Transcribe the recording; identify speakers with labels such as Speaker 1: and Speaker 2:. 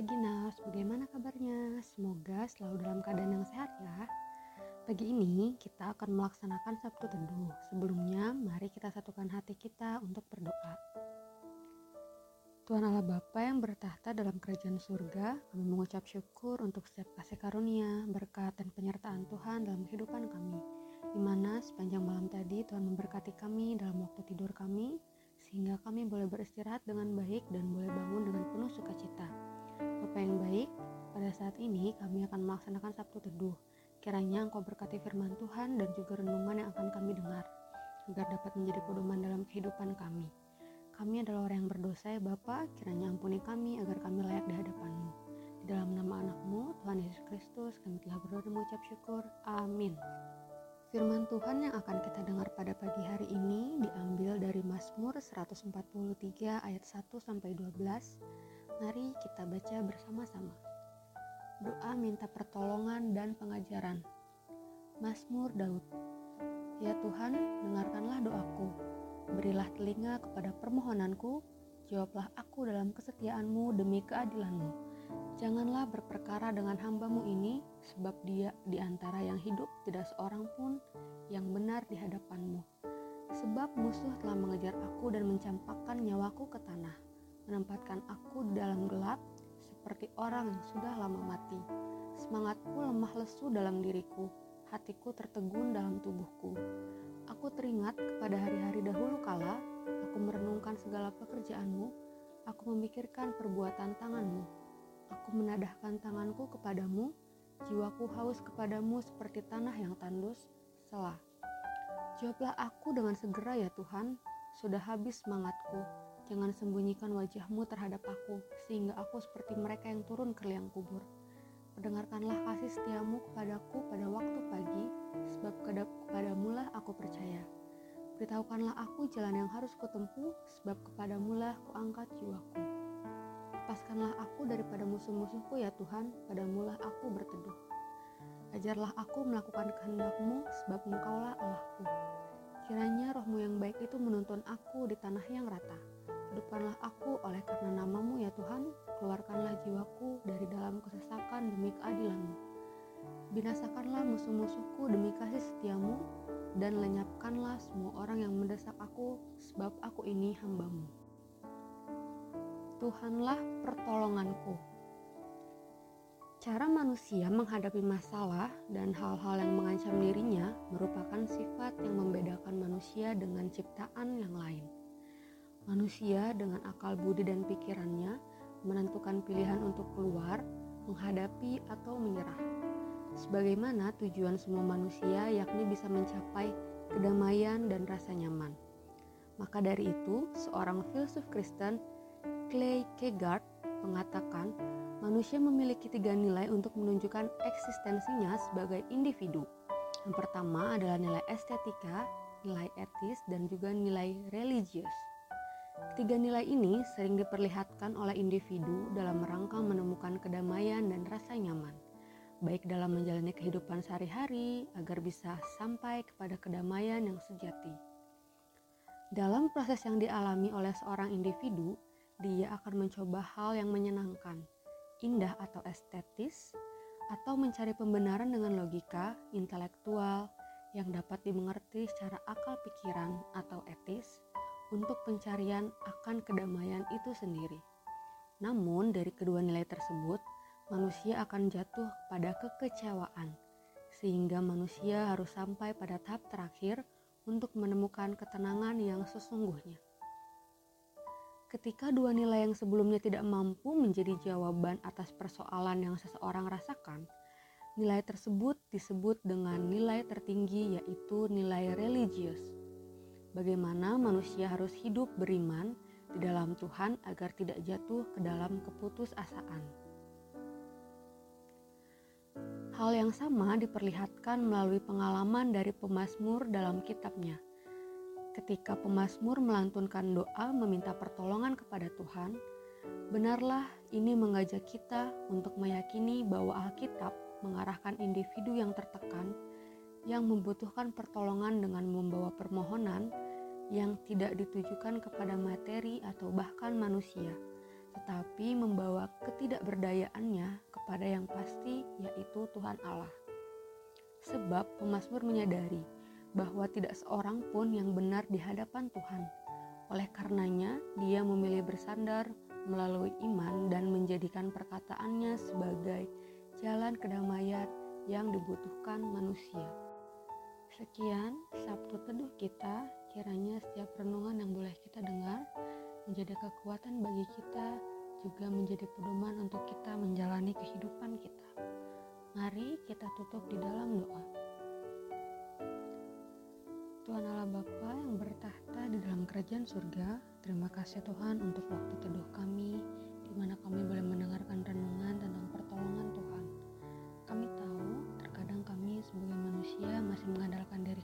Speaker 1: pagi Nas, bagaimana kabarnya? Semoga selalu dalam keadaan yang sehat ya. Pagi ini kita akan melaksanakan Sabtu Teduh. Sebelumnya, mari kita satukan hati kita untuk berdoa. Tuhan Allah Bapa yang bertahta dalam kerajaan surga, kami mengucap syukur untuk setiap kasih karunia, berkat, dan penyertaan Tuhan dalam kehidupan kami. Di mana sepanjang malam tadi Tuhan memberkati kami dalam waktu tidur ini kami akan melaksanakan Sabtu Teduh. Kiranya Engkau berkati firman Tuhan dan juga renungan yang akan kami dengar, agar dapat menjadi pedoman dalam kehidupan kami. Kami adalah orang yang berdosa ya Bapa, kiranya ampuni kami agar kami layak di hadapan-Mu. Di dalam nama anakmu, Tuhan Yesus Kristus, kami telah berdoa dan mengucap syukur. Amin. Firman Tuhan yang akan kita dengar pada pagi hari ini diambil dari Mazmur 143 ayat 1 sampai 12. Mari kita baca bersama-sama. Doa minta pertolongan dan pengajaran. Mazmur Daud. Ya Tuhan, dengarkanlah doaku Berilah telinga kepada permohonanku, jawablah aku dalam kesetiaanmu demi keadilanmu. Janganlah berperkara dengan hambamu ini, sebab dia di antara yang hidup tidak seorang pun yang benar di hadapanmu. Sebab musuh telah mengejar aku dan mencampakkan nyawaku ke tanah, menempatkan aku dalam gelap seperti orang yang sudah lama mati. Semangatku lemah lesu dalam diriku, hatiku tertegun dalam tubuhku. Aku teringat kepada hari-hari dahulu kala, aku merenungkan segala pekerjaanmu, aku memikirkan perbuatan tanganmu. Aku menadahkan tanganku kepadamu, jiwaku haus kepadamu seperti tanah yang tandus, selah. Jawablah aku dengan segera ya Tuhan, sudah habis semangatku. Jangan sembunyikan wajahmu terhadap aku, sehingga aku seperti mereka yang turun ke liang kubur. Perdengarkanlah kasih setiamu kepadaku pada waktu pagi, sebab kepadamulah aku percaya. Beritahukanlah aku jalan yang harus kutempuh, sebab kepadamulah kuangkat jiwaku. Lepaskanlah aku daripada musuh-musuhku ya Tuhan, padamulah aku berteduh. Ajarlah aku melakukan kehendakmu, sebab engkaulah Allahku. Kiranya rohmu yang baik itu menuntun aku di tanah yang rata. Hidupkanlah aku oleh karena namamu ya Tuhan, keluarkanlah jiwaku dari dalam kesesakan demi keadilanmu. Binasakanlah musuh-musuhku demi kasih setiamu, dan lenyapkanlah semua orang yang mendesak aku, sebab aku ini hambamu. Tuhanlah pertolonganku. Cara manusia menghadapi masalah dan hal-hal yang mengancam dirinya merupakan sifat yang membedakan manusia dengan ciptaan yang lain. Manusia dengan akal budi dan pikirannya menentukan pilihan untuk keluar, menghadapi, atau menyerah. Sebagaimana tujuan semua manusia yakni bisa mencapai kedamaian dan rasa nyaman. Maka dari itu, seorang filsuf Kristen, Clay Kegard, mengatakan manusia memiliki tiga nilai untuk menunjukkan eksistensinya sebagai individu. Yang pertama adalah nilai estetika, nilai etis, dan juga nilai religius. Ketiga nilai ini sering diperlihatkan oleh individu dalam rangka menemukan kedamaian dan rasa nyaman, baik dalam menjalani kehidupan sehari-hari agar bisa sampai kepada kedamaian yang sejati. Dalam proses yang dialami oleh seorang individu, dia akan mencoba hal yang menyenangkan, indah atau estetis, atau mencari pembenaran dengan logika, intelektual, yang dapat dimengerti secara akal pikiran atau etis, untuk pencarian akan kedamaian itu sendiri. Namun, dari kedua nilai tersebut, manusia akan jatuh pada kekecewaan, sehingga manusia harus sampai pada tahap terakhir untuk menemukan ketenangan yang sesungguhnya. Ketika dua nilai yang sebelumnya tidak mampu menjadi jawaban atas persoalan yang seseorang rasakan, nilai tersebut disebut dengan nilai tertinggi, yaitu nilai religius bagaimana manusia harus hidup beriman di dalam Tuhan agar tidak jatuh ke dalam keputusasaan. Hal yang sama diperlihatkan melalui pengalaman dari pemazmur dalam kitabnya. Ketika pemazmur melantunkan doa meminta pertolongan kepada Tuhan, benarlah ini mengajak kita untuk meyakini bahwa Alkitab mengarahkan individu yang tertekan yang membutuhkan pertolongan dengan membawa permohonan yang tidak ditujukan kepada materi atau bahkan manusia, tetapi membawa ketidakberdayaannya kepada yang pasti, yaitu Tuhan Allah. Sebab pemazmur menyadari bahwa tidak seorang pun yang benar di hadapan Tuhan. Oleh karenanya, dia memilih bersandar melalui iman dan menjadikan perkataannya sebagai jalan kedamaian yang dibutuhkan manusia. Sekian Sabtu Teduh kita, kiranya setiap renungan yang boleh kita dengar menjadi kekuatan bagi kita, juga menjadi pedoman untuk kita menjalani kehidupan kita. Mari kita tutup di dalam doa. Tuhan Allah Bapa yang bertahta di dalam kerajaan surga, terima kasih Tuhan untuk waktu teduh kami, di mana kami boleh mendengarkan renungan tentang pertolongan Tuhan. Manusia masih mengandalkan diri